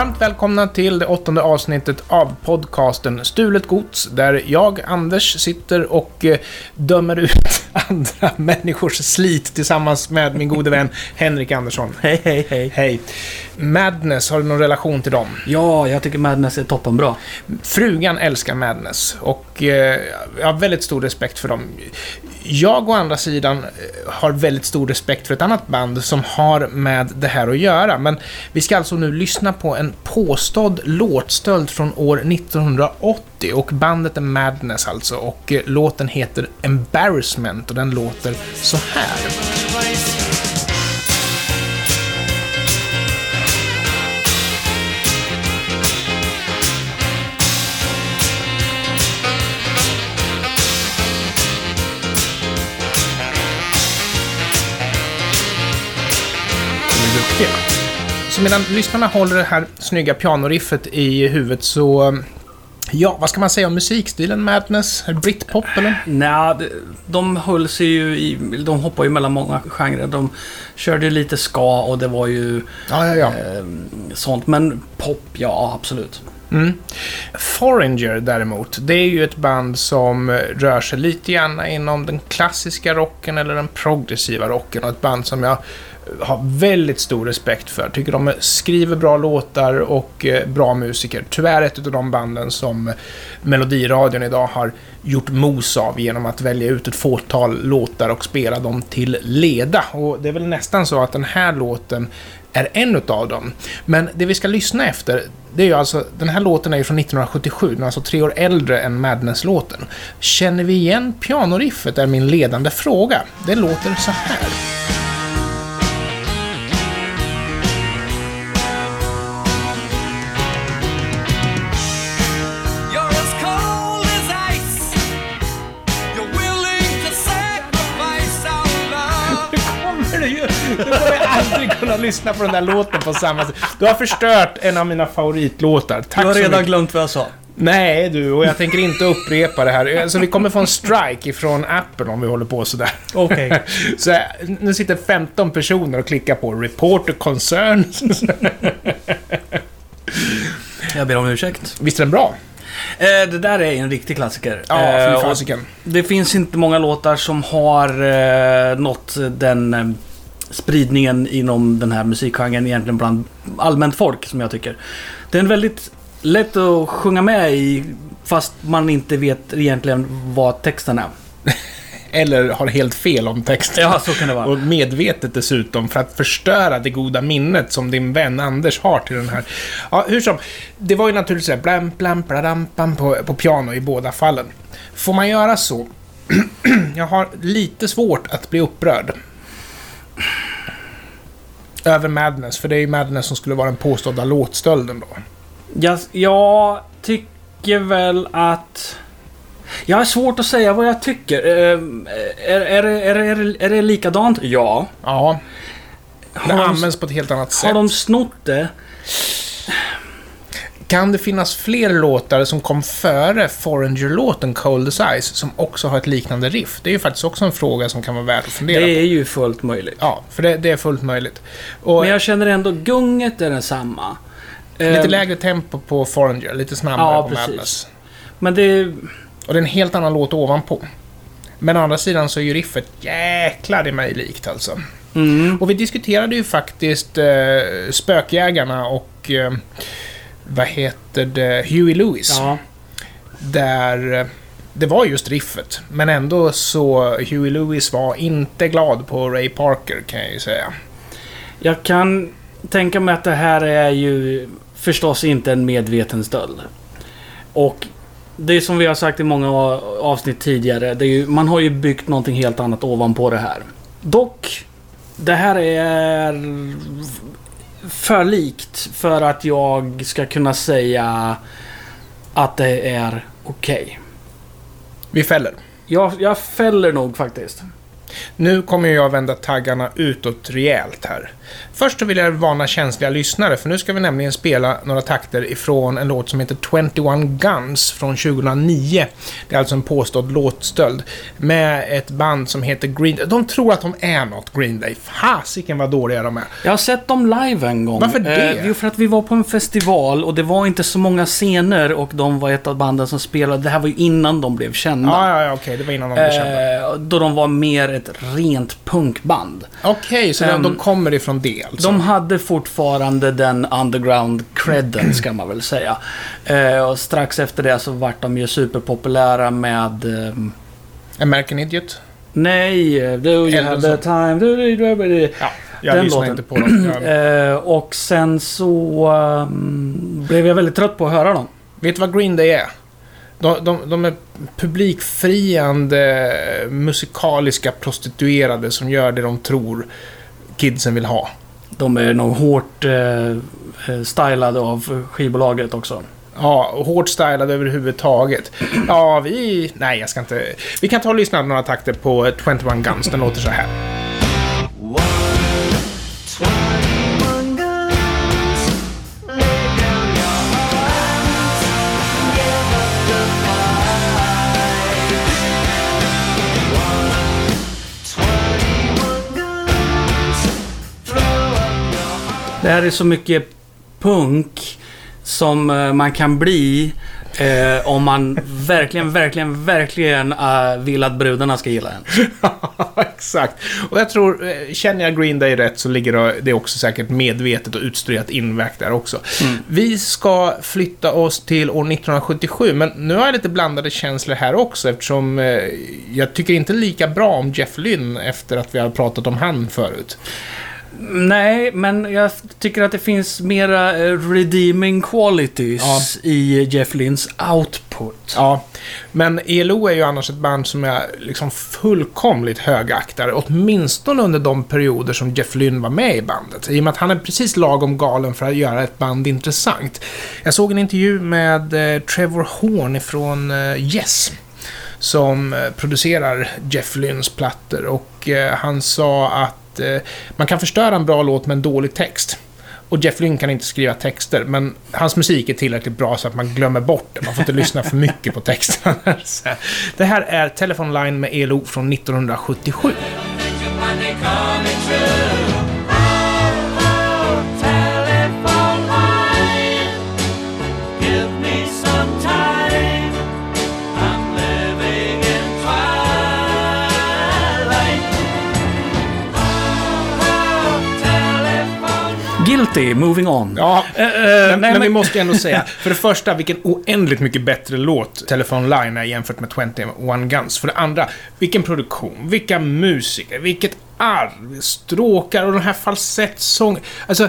Varmt välkomna till det åttonde avsnittet av podcasten Stulet Gods, där jag, Anders, sitter och eh, dömer ut andra människors slit tillsammans med min gode vän Henrik Andersson. Hej, hej, hej. Hej. Madness, har du någon relation till dem? Ja, jag tycker Madness är toppenbra. Frugan älskar Madness och eh, jag har väldigt stor respekt för dem. Jag å andra sidan eh, har väldigt stor respekt för ett annat band som har med det här att göra. Men vi ska alltså nu lyssna på en påstådd låtstöld från år 1980 och bandet är Madness alltså och eh, låten heter Embarrassment och den låter så här. Så medan lyssnarna håller det här snygga pianoriffet i huvudet så... Ja, vad ska man säga om musikstilen Madness? Britpop eller? Nej, de- höll sig ju i... De hoppar ju mellan många genrer. De körde ju lite ska och det var ju Ja, ja, ja. eh, sånt. Men pop, ja absolut. Mm. Foreigner däremot, det är ju ett band som rör sig lite grann inom den klassiska rocken eller den progressiva rocken och ett band som jag har väldigt stor respekt för. Tycker de skriver bra låtar och eh, bra musiker. Tyvärr ett av de banden som Melodiradion idag har gjort mos av genom att välja ut ett fåtal låtar och spela dem till leda. Och det är väl nästan så att den här låten är en utav dem. Men det vi ska lyssna efter, det är ju alltså, den här låten är ju från 1977, den är alltså tre år äldre än Madness-låten. Känner vi igen pianoriffet är min ledande fråga. Det låter så här. Lyssna på den där låten på samma sätt. Du har förstört en av mina favoritlåtar. Tack Du har så redan mycket. glömt vad jag sa. Nej du, och jag tänker inte upprepa det här. Så vi kommer få en strike ifrån Apple om vi håller på sådär. Okej. Så här, nu sitter 15 personer och klickar på report a concern. Jag ber om ursäkt. Visst är den bra? Eh, det där är en riktig klassiker. Ja, Eh. Det finns inte många låtar som har eh, nått den eh, spridningen inom den här musikgenren egentligen bland allmänt folk som jag tycker. Det är en väldigt lätt att sjunga med i fast man inte vet egentligen vad texten är. Eller har helt fel om texten. Ja, så kan det vara. Och medvetet dessutom för att förstöra det goda minnet som din vän Anders har till den här. Ja, hur som. Det var ju naturligtvis blam, blam, bladam, bam på, på piano i båda fallen. Får man göra så? Jag har lite svårt att bli upprörd. Över Madness, för det är ju Madness som skulle vara den påstådda låtstölden då. Jag, jag tycker väl att... Jag har svårt att säga vad jag tycker. Eh, är, är, är, är, det- är det likadant? Ja. Ja. Det Har de, används på ett helt annat sätt. har de snott det? Kan det finnas fler låtar som kom före Foreigner-låten Cold as Ice som också har ett liknande riff? Det är ju faktiskt också en fråga som kan vara värd att fundera Det på. är ju fullt möjligt. Ja, för det, det är fullt möjligt. Och Men jag känner ändå gunget är densamma. lite Eh, lägre tempo på Foreigner, lite snabbare Ja, på precis. Madness. Men det... Och det är en helt annan låt ovanpå. Men å andra sidan så är ju riffet jäklar i mig likt alltså. Mm, Och vi diskuterade ju faktiskt eh, Spökjägarna och eh, vad heter det, Huey Lewis. ja. Där eh, det var just riffet. Men ändå så Huey Lewis var inte glad på Ray Parker kan jag ju säga. Jag kan tänka mig att det här är ju förstås inte en medveten stöld. Och det är som vi har sagt i många avsnitt tidigare. Det är ju, man har ju byggt någonting helt annat ovanpå det här. Dock, det här är för likt för att jag ska kunna säga att det är okej. Vi fäller. Jag, jag fäller nog faktiskt. Nu kommer jag vända taggarna utåt rejält här. Först så vill jag varna känsliga lyssnare, för nu ska vi nämligen spela några takter ifrån en låt som heter 21 Guns från 2009. Det är alltså en påstådd låtstöld. Med ett band som heter Green De tror att de är något Green Day. Fasiken vad dåliga de är. Jag har sett dem live en gång. Varför det? Eh, jo, för att vi var på en festival och det var inte så många scener och de var ett av banden som spelade. Det här var ju innan de blev kända. Ja, ja, ja, okej, det var innan de blev kända. Eh, då de var mer ett rent punkband. Okej, så ehm, de, de kommer ifrån det alltså? De hade fortfarande den underground credden, ska man väl säga. Eh, och strax efter det så vart de ju superpopulära med... ehm, American Idiot? nej, do you have the time... Do you, Ja, jag Den lyssnar låten. inte på dem. Jag, Eh, och sen så ehm, blev jag väldigt trött på att höra dem. vet du vad Green Day är? De, de, de är publikfriande, musikaliska prostituerade som gör det de tror kidsen vill ha. De är nog hårt eh, eh, stylade av skivbolaget också. Ja, och hårt stylade överhuvudtaget. Ja, vi... Nej, jag ska inte... Vi kan ta och lyssna på några takter på 21 Guns. Den låter så här. Det här är så mycket punk som eh, man kan bli eh, om man verkligen, verkligen, verkligen eh, vill att brudarna ska gilla en. Exakt. Och jag tror, eh, känner jag Green Day rätt så ligger det- också säkert medvetet och utstuderat inverk där också. Vi ska flytta oss till år 1977, men nu har jag lite blandade känslor här också eftersom eh, jag tycker inte lika bra om Jeff Lynne efter att vi har pratat om han förut. Nej, men jag tycker att det finns mera eh, redeeming qualities Ja. i Jeff Lynns output. Ja, men ELO är ju annars ett band som jag liksom fullkomligt högaktar, åtminstone under de perioder som Jeff Lynne var med i bandet. I och med att han är precis lagom galen för att göra ett band intressant. Jag såg en intervju med eh, Trevor Horn ifrån eh, Yes som producerar Jeff Lynnes plattor och han sa att eh, man kan förstöra en bra låt med en dålig text. Och Jeff Lynne kan inte skriva texter, men hans musik är tillräckligt bra så att man glömmer bort det. Man får inte lyssna för mycket på texterna. Det här är Telephone Line med ELO från 1977. Guilty, moving on. Ja, eh, men, nej, men vi måste ändå säga, för det första, vilken oändligt mycket bättre låt Telephone Line är jämfört med 21 Guns. För det andra, vilken produktion, vilka musiker, vilket arv, stråkar och den här falsettsång. Alltså,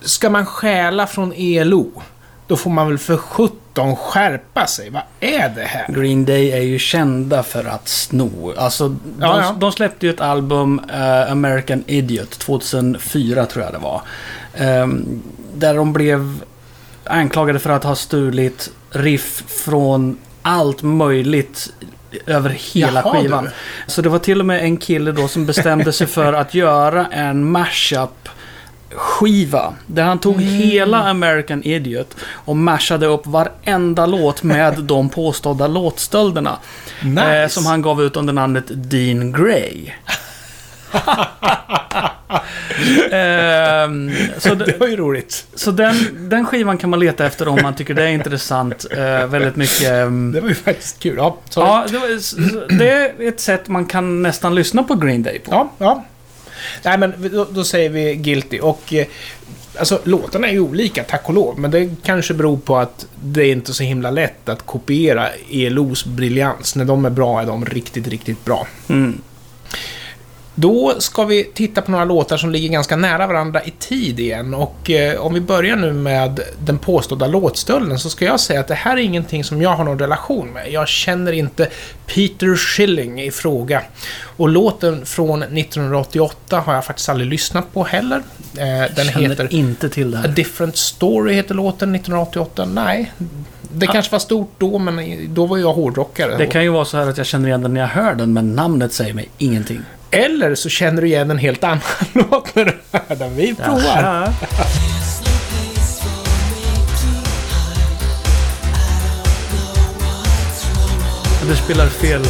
ska man stjäla från ELO, då får man väl för 17 skärpa sig. Vad är det här? Green Day är ju kända för att sno. Alltså, de, Ja, ja. de släppte ju ett album, eh, American Idiot, 2004 tror jag det var. Ehm, där de blev anklagade för att ha stulit riff från allt möjligt över hela Jaha, skivan. du. Så det var till och med en kille då som bestämde sig för att göra en mashup skiva. Där han tog hela American Idiot och mashade upp varenda låt med de påstådda låtstölderna. Nice. Eh, som han gav ut under namnet Dean Gray. Ehm, så Det det, var ju roligt. så den, den skivan kan man leta efter om man tycker det är intressant. Eh, väldigt mycket... ehm, Det var ju faktiskt kul. Ja, sorry. ja, det, var, det är ett sätt man kan nästan lyssna på Green Day på. Ja, ja. Nej, men då, då säger vi Guilty. Och eh, alltså, låtarna är ju olika, tack och lov. Men det kanske beror på att det är inte så himla lätt att kopiera ELOs briljans. När de är bra är de riktigt, riktigt bra. Mm. Då ska vi titta på några låtar som ligger ganska nära varandra i tid igen. Och eh, om vi börjar nu med den påstådda låtstölden så ska jag säga att det här är ingenting som jag har någon relation med. Jag känner inte Peter Schilling i fråga. Och låten från 1988 har jag faktiskt aldrig lyssnat på heller. Eh, den Känner heter inte till det A här. Different Story heter låten 1988. Nej, Det kanske var stort då, men då var jag hårdrockare. Det kan ju vara så här att jag känner igen den när jag hör den, men namnet säger mig ingenting. Eller så känner du igen en helt annan låt när du hör den. Vi provar. Jaha. Du spelar fel.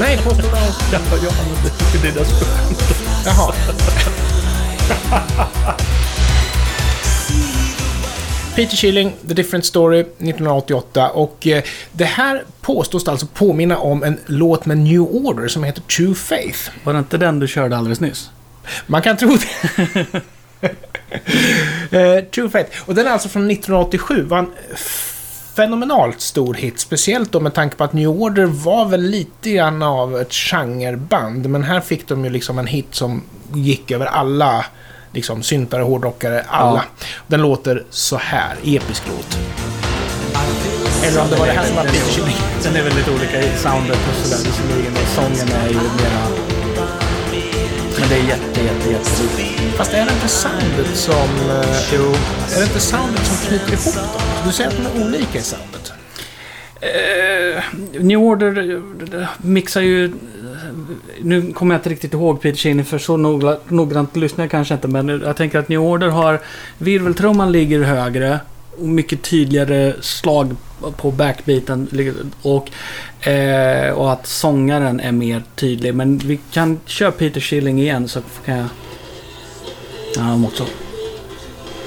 Nej, påstår du? Ja, ja, men det, är det som... Jaha. Peter Schilling, The Different Story, 1988. Och eh, det här påstås alltså påminna om en låt med New Order som heter True Faith. Var det inte den du körde alldeles nyss? Man kan tro det. Eh, True Faith. Och den är alltså från 1987. Var en fenomenalt stor hit. Speciellt då med tanke på att New Order var väl lite grann av ett genreband. Men här fick de ju liksom en hit som gick över alla liksom syntare, hårdrockare, alla. Den låter så här. Episk låt. Eller om det var det här som var Peter. Den är väldigt olika i soundet och sådär visserligen. Sången är ju mera... Men det är jätte, jätte, jätte... Fast är det inte soundet som... eh, Jo. Är det inte soundet som knyter ihop dem? Du säger att de är olika i soundet. Eh, New Order mixar ju... Nu kommer jag inte riktigt ihåg Peter Cheney för så noggrant lyssnar jag kanske inte. Men jag tänker att New Order har... Virveltrumman ligger högre. Och mycket tydligare slag på backbeaten. Och, eh, och att sångaren är mer tydlig. Men vi kan köra Peter Schilling igen så kan jag... Ja, han också.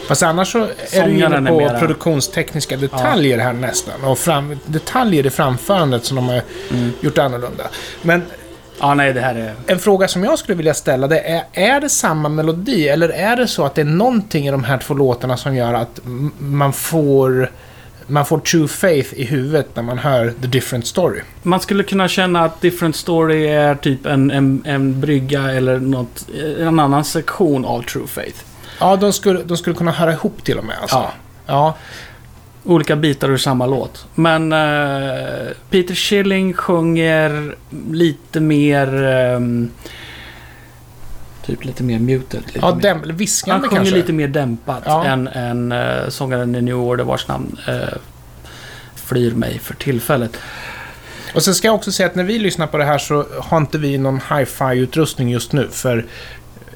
Fast annars så är du inne på mera- produktionstekniska detaljer här nästan. Och fram, detaljer i framförandet som de har Mm. gjort annorlunda. Men Ja, nej, det här är... en fråga som jag skulle vilja ställa det är, är det samma melodi? Eller är det så att det är någonting i de här två låtarna som gör att man får, man får true faith i huvudet när man hör The Different Story? Man skulle kunna känna att Different Story är typ en, en, en brygga eller något, en annan sektion av True Faith. Ja, de skulle, de skulle kunna höra ihop till och med alltså. Ja. Ja. Olika bitar ur samma låt. Men eh, Peter Schilling sjunger lite mer... ehm, typ lite mer muted. Lite Ja, mer. däm, Han viskande sjunger kanske. lite mer dämpat Ja. än, än uh, sångaren i New Order vars namn eh, flyr mig för tillfället. Och sen ska jag också säga att när vi lyssnar på det här så har inte vi någon hi-fi-utrustning just nu. För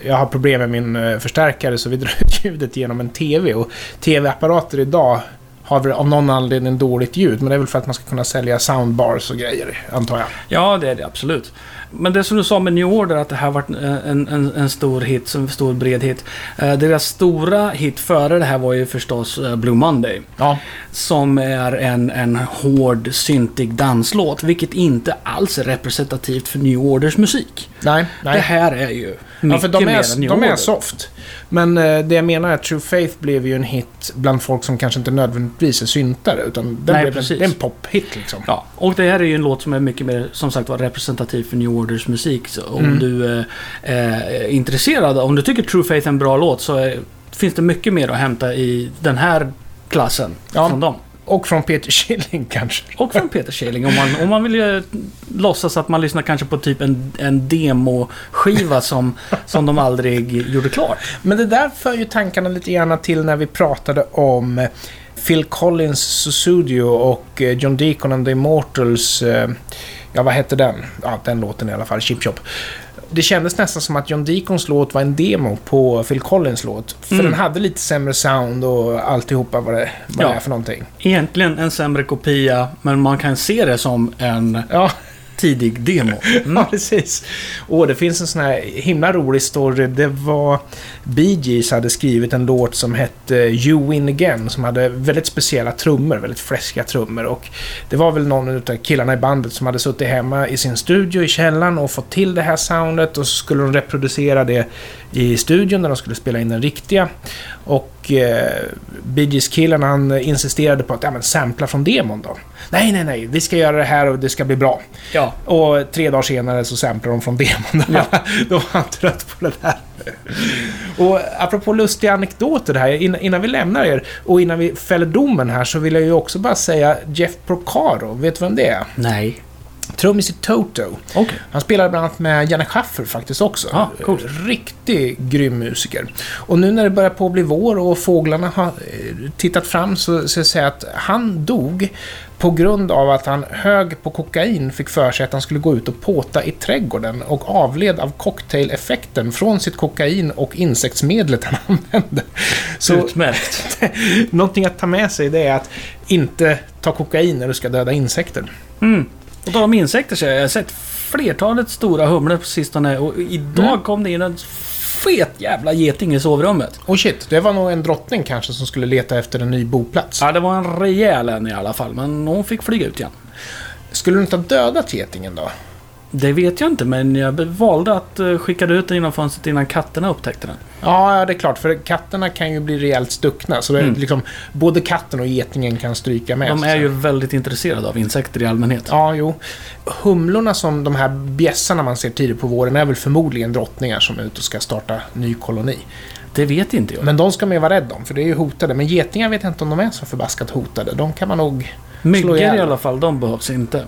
jag har problem med min eh, förstärkare så vi drar ut ljudet genom en TV. Och TV-apparater idag har väl av någon anledning dåligt ljud. Men det är väl för att man ska kunna sälja soundbars och grejer, antar jag. Ja, det är det absolut. Men det som du sa med New Order, att det här varit en, en, en stor hit, en stor bred hit. Eh, deras stora hit före det här var ju förstås eh, Blue Monday. Ja, Som är en, en hård, syntig danslåt, vilket inte alls är representativt för New Orders musik. nej, Det nej. här är ju Ja, mycket för de mer än är, New de är Order. soft. Men eh, det jag menar är att True Faith blev ju en hit bland folk som kanske inte nödvändigtvis är syntare. Utan den Nej, blev en, precis. det är en pophit liksom. Ja, och det här är ju en låt som är mycket mer, som sagt var, representativ för New Orders musik. Så om Mm. du eh, är intresserad, om du tycker True Faith är en bra låt så är, finns det mycket mer att hämta i den här klassen Ja. från dem. Och från Peter Schilling kanske. Och från Peter Schilling. Om man, om man vill ju låtsas att man lyssnar kanske på typ en, en demoskiva som, som de aldrig gjorde klart. Men det där för ju tankarna lite grann till när vi pratade om eh, Phil Collins Susudio och eh, John Deacon and the Immortals. Ja, vad hette den? Ja, den låten i alla fall. Chip Chop. Det kändes nästan som att John Deacons låt var en demo på Phil Collins låt. För Mm. den hade lite sämre sound och alltihopa vad det, vad Ja. det är för någonting. Egentligen en sämre kopia, men man kan se det som en Ja, tidig demo. Mm. Ja, precis. Och det finns en sån här himla rolig story. Det var Bee Gees hade skrivit en låt som hette You Win Again. Som hade väldigt speciella trummor, väldigt fräscha trummor. Och det var väl någon av killarna i bandet som hade suttit hemma i sin studio i källaren och fått till det här soundet. Och så skulle de reproducera det i studion när de skulle spela in den riktiga. Och eh, Bee Gees-killen han insisterade på att ja, men sampla från demon då. Nej, nej, nej. Vi ska göra det här och det ska bli bra. Ja. Och tre dagar senare så samplar de från demon. Ja. Då var han trött på det där. Och apropå lustiga anekdoter här, innan, vi lämnar er och innan vi fäller domen här så vill jag ju också bara säga Jeff Porcaro, vet du vem det är? Nej. Trummis i Toto. Okej. Han spelade bland annat med Janne Schaffer faktiskt också. Ja, coolt. Riktigt grym musiker. Och nu när det börjar på att bli vår och fåglarna har eh, tittat fram så ska jag säga att han dog på grund av att han hög på kokain fick för sig att han skulle gå ut och påta i trädgården och avled av cocktaileffekten från sitt kokain och insektsmedlet han använde. Så Utmärkt. någonting att ta med sig det är att inte ta kokain när du ska döda insekter. Mm. Och då om insekter så har jag sett flertalet stora humlor på sistone och idag Mm. kom det in en fet jävla geting i sovrummet. Och shit, det var nog en drottning kanske som skulle leta efter en ny boplats. Ja, det var en rejäl en i alla fall, men hon fick flyga ut igen. Skulle du inte ha dödat getingen då? Det vet jag inte, men jag valde att eh, skicka ut den genom fönstret innan katterna upptäckte den. Ja, det är klart. För katterna kan ju bli rejält stuckna. Så det är Mm. liksom, både katten och getingen kan stryka med. De är ju väldigt intresserade av insekter i allmänhet. Ja, jo. Humlorna som de här bjässarna man ser tidigt på våren är väl förmodligen drottningar som är ute och ska starta ny koloni. Det vet inte jag. Men de ska man ju vara rädd om, för det är ju hotade. Men getingar vet jag inte om de är så förbaskat hotade. De kan man nog... slå Myggor ihjäl. i alla fall, de behövs inte.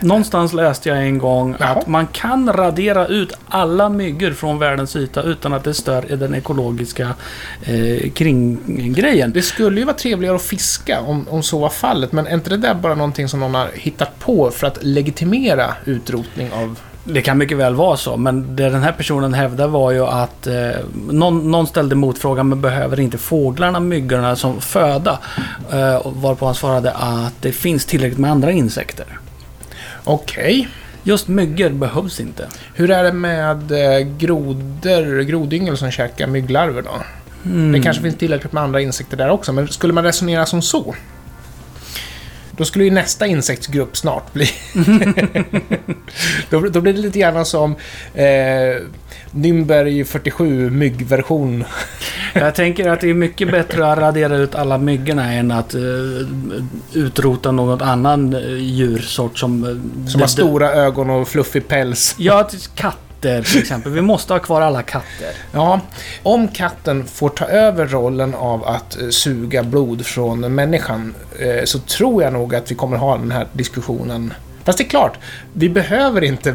Någonstans läste jag en gång Jaha. att man kan radera ut alla myggor från världens yta utan att det stör den ekologiska eh, kringgrejen. Det skulle ju vara trevligare att fiska om, om så var fallet, men är inte det där bara någonting som någon har hittat på för att legitimera utrotning av... Det kan mycket väl vara så, men det den här personen hävdade var ju att eh, någon, någon ställde motfrågan, men behöver inte fåglarna myggorna som föda? Eh, varpå han svarade att det finns tillräckligt med andra insekter. Okej. Just myggor behövs inte. Hur är det med eh, grodor, grodyngel som käkar mygglarver då? Mm. Det kanske finns tillräckligt med andra insekter där också, men skulle man resonera som så? Då skulle ju nästa insektsgrupp snart bli... då, då blir det lite grann som eh, Nürnberg 47 myggversion. Jag tänker att det är mycket bättre att radera ut alla myggorna än att eh, utrota någon annan eh, djursort som... eh, Som har stora ögon och fluffig päls. Ja, till katter till exempel. Vi måste ha kvar alla katter. Ja, om katten får ta över rollen av att eh, suga blod från människan eh, så tror jag nog att vi kommer ha den här diskussionen. Fast det är klart, vi behöver inte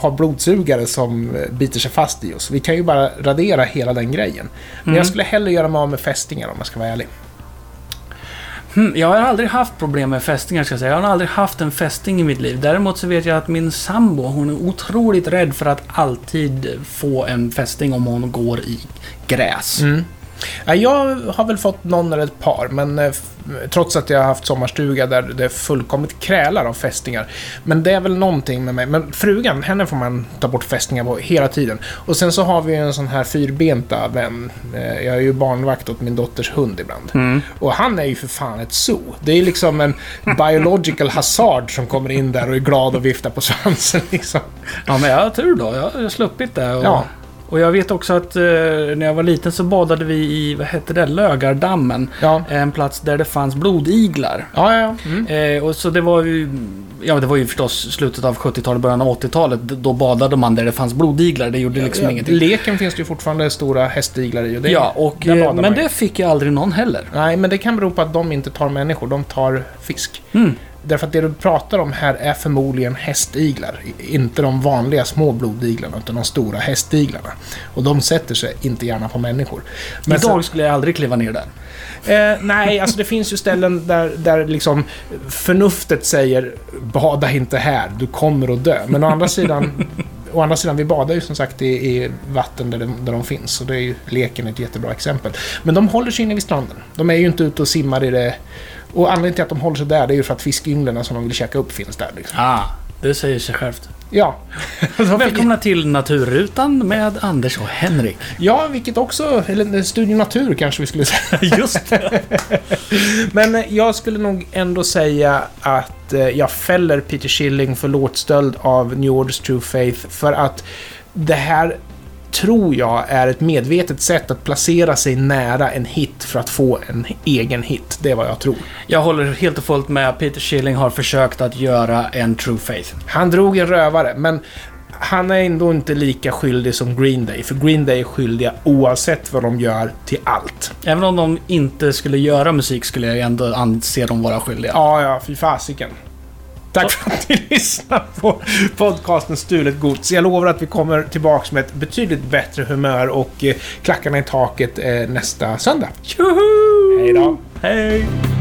ha blodsugare som eh, biter sig fast i oss. Vi kan ju bara radera hela den grejen. Men Mm. jag skulle hellre göra mig av med fästingar om jag ska vara ärlig. Hmm, jag har aldrig haft problem med fästingar ska jag säga. Jag har aldrig haft en fästing i mitt liv. Däremot så vet jag att min sambo, hon är otroligt rädd för att alltid få en fästing om hon går i gräs. Mm. Ja, Jag har väl fått någon eller ett par, men eh, trots att jag har haft sommarstuga där det fullkomligt krälar av fästingar. Men det är väl någonting med mig. Men frugan, henne får man ta bort fästingar på hela tiden. Och sen så har vi en sån här fyrbenta vän. Eh, Jag är ju barnvakt åt min dotters hund ibland. Mm. Och han är ju för fan ett zoo. Det är liksom en biological hazard som kommer in där och är glad och viftar på svansen liksom. Ja, men jag har tur då. Jag har sluppit det. Och, Ja. Och jag vet också att eh, när jag var liten så badade vi i, vad hette det, Lögardammen. Ja, En plats där det fanns blodiglar. ja, ja. Mm. Eh, och så det var ju... Ja, det var ju förstås slutet av 70-talet, början av 80-talet. Då badade man där det fanns blodiglar. Det gjorde liksom ingenting. Leken finns det ju fortfarande stora hästiglar i. Och det, ja, och, eh, men ju. det fick jag aldrig någon heller. Nej, men det kan bero på att de inte tar människor, de tar fisk. Mm. Därför att det du pratar om här är förmodligen hästiglar. Inte de vanliga små blodiglarna, utan de stora hästiglarna. Och de sätter sig inte gärna på människor. Men Idag skulle jag aldrig kliva ner där. eh, nej, alltså det finns ju ställen där, där liksom förnuftet säger bada inte här, du kommer att dö. Men å andra sidan, å andra sidan vi badar ju som sagt i, i vatten där de, där de finns. Så det är ju leken ett jättebra exempel. Men de håller sig inne vid stranden. De är ju inte ute och simmar i det. Och anledningen till att de håller sig där, det är ju för att fiskynglen som de vill käka upp finns där. Liksom. Ah, det säger sig självt. Ja. Välkomna till Naturrutan med Anders och Henrik. Ja, vilket också, eller Studio Natur kanske vi skulle säga. Just det. Men eh, jag skulle nog ändå säga att eh, jag fäller Peter Schilling för låtstöld av New Order's True Faith för att det här tror jag är ett medvetet sätt att placera sig nära en hit för att få en egen hit. Det är vad jag tror. Jag håller helt och fullt med. Peter Schilling har försökt att göra en True Faith. Han drog en rövare, men han är ändå inte lika skyldig som Green Day. För Green Day är skyldiga oavsett vad de gör till allt. Även om de inte skulle göra musik skulle jag ändå anse dem vara skyldiga. Ja, ja, fy fasiken. Tack för att ni lyssnar på podcasten Stulet Gods. Jag lovar att vi kommer tillbaka med ett betydligt bättre humör och eh, klackarna i taket eh, nästa söndag. Tjoho! Hej då! Hej!